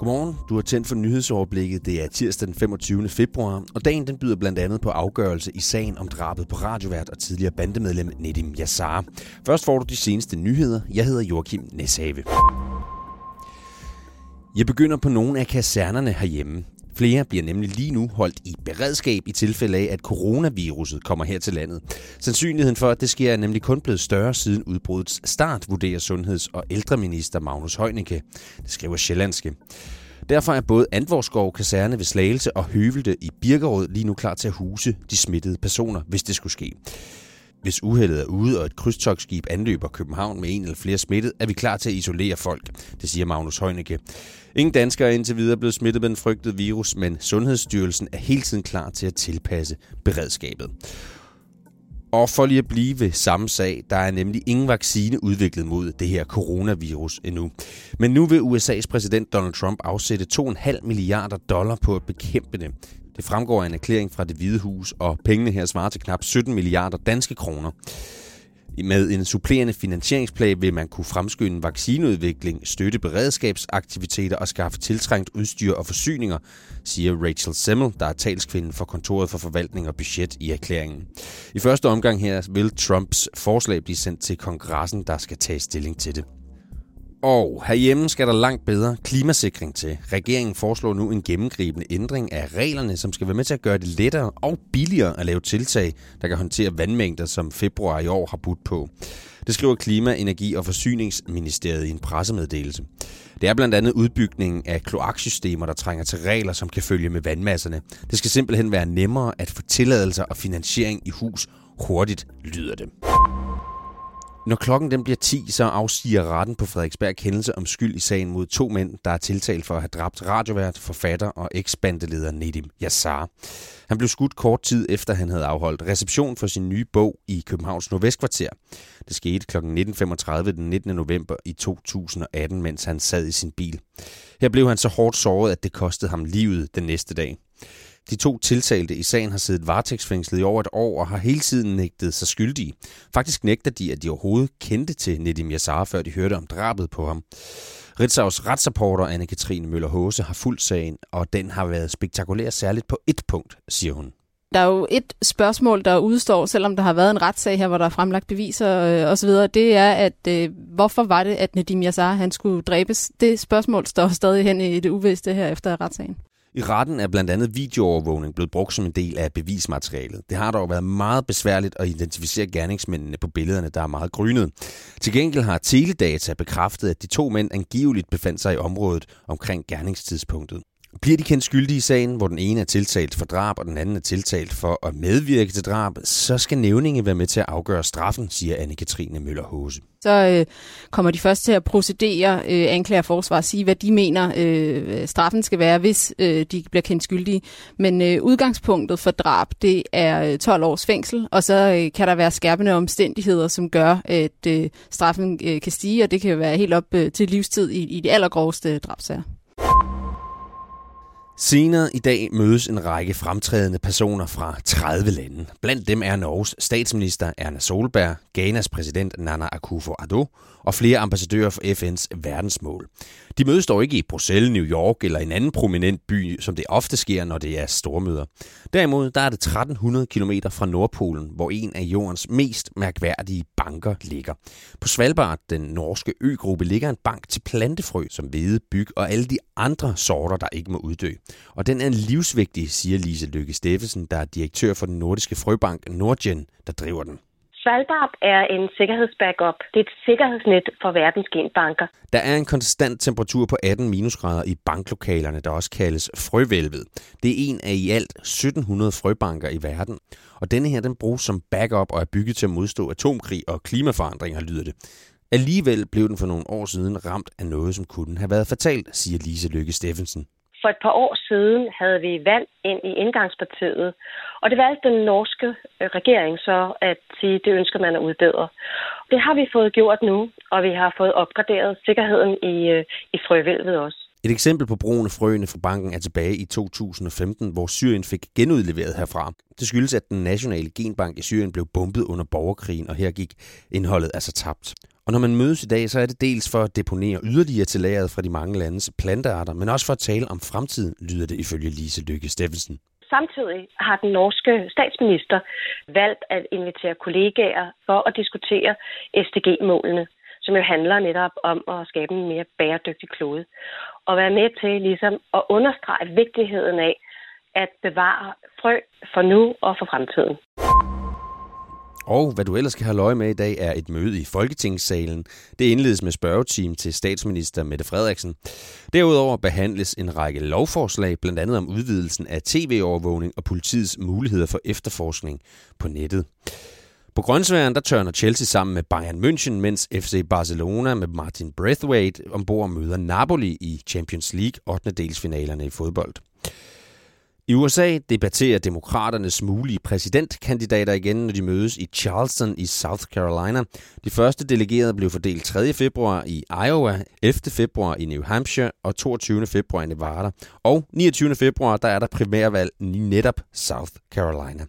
Godmorgen, du har tændt for nyhedsoverblikket. Det er tirsdag den 25. februar, og dagen den byder blandt andet på afgørelse i sagen om drabet på radiovært og tidligere bandemedlem Nedim Yassar. Først får du de seneste nyheder. Jeg hedder Joachim Neshave. Jeg begynder på nogle af kasernerne herhjemme. Flere bliver nemlig lige nu holdt i beredskab i tilfælde af, at coronaviruset kommer her til landet. Sandsynligheden for, at det sker, er nemlig kun blevet større siden udbruddets start, vurderer sundheds- og ældreminister Magnus Heunicke. Det skriver Sjællandske. Derfor er både Antvorskov Kaserne ved Slagelse og Høvelte i Birkerød lige nu klar til at huse de smittede personer, hvis det skulle ske. Hvis uheldet er ude, og et krydstogsskib anløber København med en eller flere smittet, er vi klar til at isolere folk, det siger Magnus Heunicke. Ingen danskere er indtil videre blevet smittet med den frygtede virus, men Sundhedsstyrelsen er hele tiden klar til at tilpasse beredskabet. Og for lige at blive ved samme sag, der er nemlig ingen vaccine udviklet mod det her coronavirus endnu. Men nu vil USA's præsident Donald Trump afsætte 2,5 milliarder dollar på at bekæmpe det. Det fremgår af en erklæring fra det Hvide Hus, og pengene her svarer til knap 17 milliarder danske kroner. Med en supplerende finansieringsplan vil man kunne fremskynde vaccineudvikling, støtte beredskabsaktiviteter og skaffe tiltrængt udstyr og forsyninger, siger Rachel Semmel, der er talskvinden for kontoret for forvaltning og budget i erklæringen. I første omgang her vil Trumps forslag blive sendt til kongressen, der skal tage stilling til det. Og herhjemme skal der langt bedre klimasikring til. Regeringen foreslår nu en gennemgribende ændring af reglerne, som skal være med til at gøre det lettere og billigere at lave tiltag, der kan håndtere vandmængder, som februar i år har budt på. Det skriver Klima-, Energi- og Forsyningsministeriet i en pressemeddelelse. Det er blandt andet udbygningen af kloaksystemer, der trænger til regler, som kan følge med vandmasserne. Det skal simpelthen være nemmere at få tilladelser og finansiering i hus hurtigt, lyder det. Når klokken den bliver 10, så afsiger retten på Frederiksberg kendelse om skyld i sagen mod to mænd, der er tiltalt for at have dræbt radiovært, forfatter og eksbandeleder Nedim Yassar. Han blev skudt kort tid efter, han havde afholdt reception for sin nye bog i Københavns Nordvestkvarter. Det skete kl. 19.35 den 19. november i 2018, mens han sad i sin bil. Her blev han så hårdt såret, at det kostede ham livet den næste dag. De to tiltalte i sagen har siddet varetægtsfængslet i over et år og har hele tiden nægtet sig skyldige. Faktisk nægter de, at de overhovedet kendte til Nedim Yassar, før de hørte om drabet på ham. Ritzau's retsrapporter Anne-Katrine Møller Håse har fulgt sagen, og den har været spektakulær særligt på et punkt, siger hun. Der er jo et spørgsmål, der udstår, selvom der har været en retssag her, hvor der er fremlagt beviser øh, osv., det er, at øh, hvorfor var det, at Nedim Yassar han skulle dræbes? Det spørgsmål står stadig hen i det uviste her efter retssagen. I retten er blandt andet videoovervågning blevet brugt som en del af bevismaterialet. Det har dog været meget besværligt at identificere gerningsmændene på billederne, der er meget grynet. Til gengæld har Teledata bekræftet, at de to mænd angiveligt befandt sig i området omkring gerningstidspunktet. Bliver de kendt skyldige i sagen, hvor den ene er tiltalt for drab, og den anden er tiltalt for at medvirke til drab, så skal nævninge være med til at afgøre straffen, siger Anne-Katrine Møller-Hose. Så øh, kommer de først til at procedere, øh, anklager forsvar og sige, hvad de mener øh, straffen skal være, hvis øh, de bliver kendt skyldige. Men øh, udgangspunktet for drab, det er øh, 12 års fængsel, og så øh, kan der være skærpende omstændigheder, som gør, at øh, straffen øh, kan stige, og det kan være helt op øh, til livstid i, i de allergroveste drabsager. Senere i dag mødes en række fremtrædende personer fra 30 lande. Blandt dem er Norges statsminister Erna Solberg, Ghanas præsident Nana Akufo-Addo og flere ambassadører for FN's verdensmål. De mødes dog ikke i Bruxelles, New York eller en anden prominent by, som det ofte sker, når det er stormøder. Derimod der er det 1300 km fra Nordpolen, hvor en af jordens mest mærkværdige banker ligger. På Svalbard, den norske øgruppe, ligger en bank til plantefrø, som hvede, byg og alle de andre sorter, der ikke må uddø. Og den er livsvigtig, siger Lise Lykke Steffensen, der er direktør for den nordiske frøbank Nordgen, der driver den. Svalbard er en sikkerhedsbackup. Det er et sikkerhedsnet for verdens genbanker. Der er en konstant temperatur på 18 minusgrader i banklokalerne, der også kaldes frøvælvet. Det er en af i alt 1700 frøbanker i verden. Og denne her, den bruges som backup og er bygget til at modstå atomkrig og klimaforandringer, lyder det. Alligevel blev den for nogle år siden ramt af noget, som kunne have været fatalt, siger Lise Lykke Steffensen. For et par år siden havde vi valg ind i indgangspartiet, og det valgte den norske øh, regering så at sige, at det ønsker man at udbedre. Det har vi fået gjort nu, og vi har fået opgraderet sikkerheden i, øh, i frøvælvet også. Et eksempel på brugen af frøene fra banken er tilbage i 2015, hvor Syrien fik genudleveret herfra. Det skyldes, at den nationale genbank i Syrien blev bombet under borgerkrigen, og her gik indholdet altså tabt. Og når man mødes i dag, så er det dels for at deponere yderligere til lageret fra de mange landes plantearter, men også for at tale om fremtiden, lyder det ifølge Lise Lykke Steffensen. Samtidig har den norske statsminister valgt at invitere kollegaer for at diskutere SDG-målene, som jo handler netop om at skabe en mere bæredygtig klode. Og være med til ligesom at understrege vigtigheden af at bevare frø for nu og for fremtiden. Og hvad du ellers skal have løje med i dag er et møde i Folketingssalen. Det indledes med spørgetime til statsminister Mette Frederiksen. Derudover behandles en række lovforslag, blandt andet om udvidelsen af tv-overvågning og politiets muligheder for efterforskning på nettet. På grøntsværen der tørner Chelsea sammen med Bayern München, mens FC Barcelona med Martin Braithwaite ombord møder Napoli i Champions League 8. delsfinalerne i fodbold. I USA debatterer demokraternes mulige præsidentkandidater igen, når de mødes i Charleston i South Carolina. De første delegerede blev fordelt 3. februar i Iowa, 11. februar i New Hampshire og 22. februar i Nevada. Og 29. februar der er der primærvalg i netop South Carolina.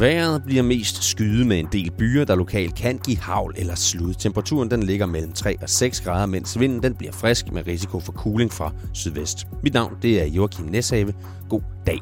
Vejret bliver mest skyde med en del byer, der lokalt kan give havl eller slud. Temperaturen den ligger mellem 3 og 6 grader, mens vinden den bliver frisk med risiko for kuling fra sydvest. Mit navn det er Joachim Neshave. God dag.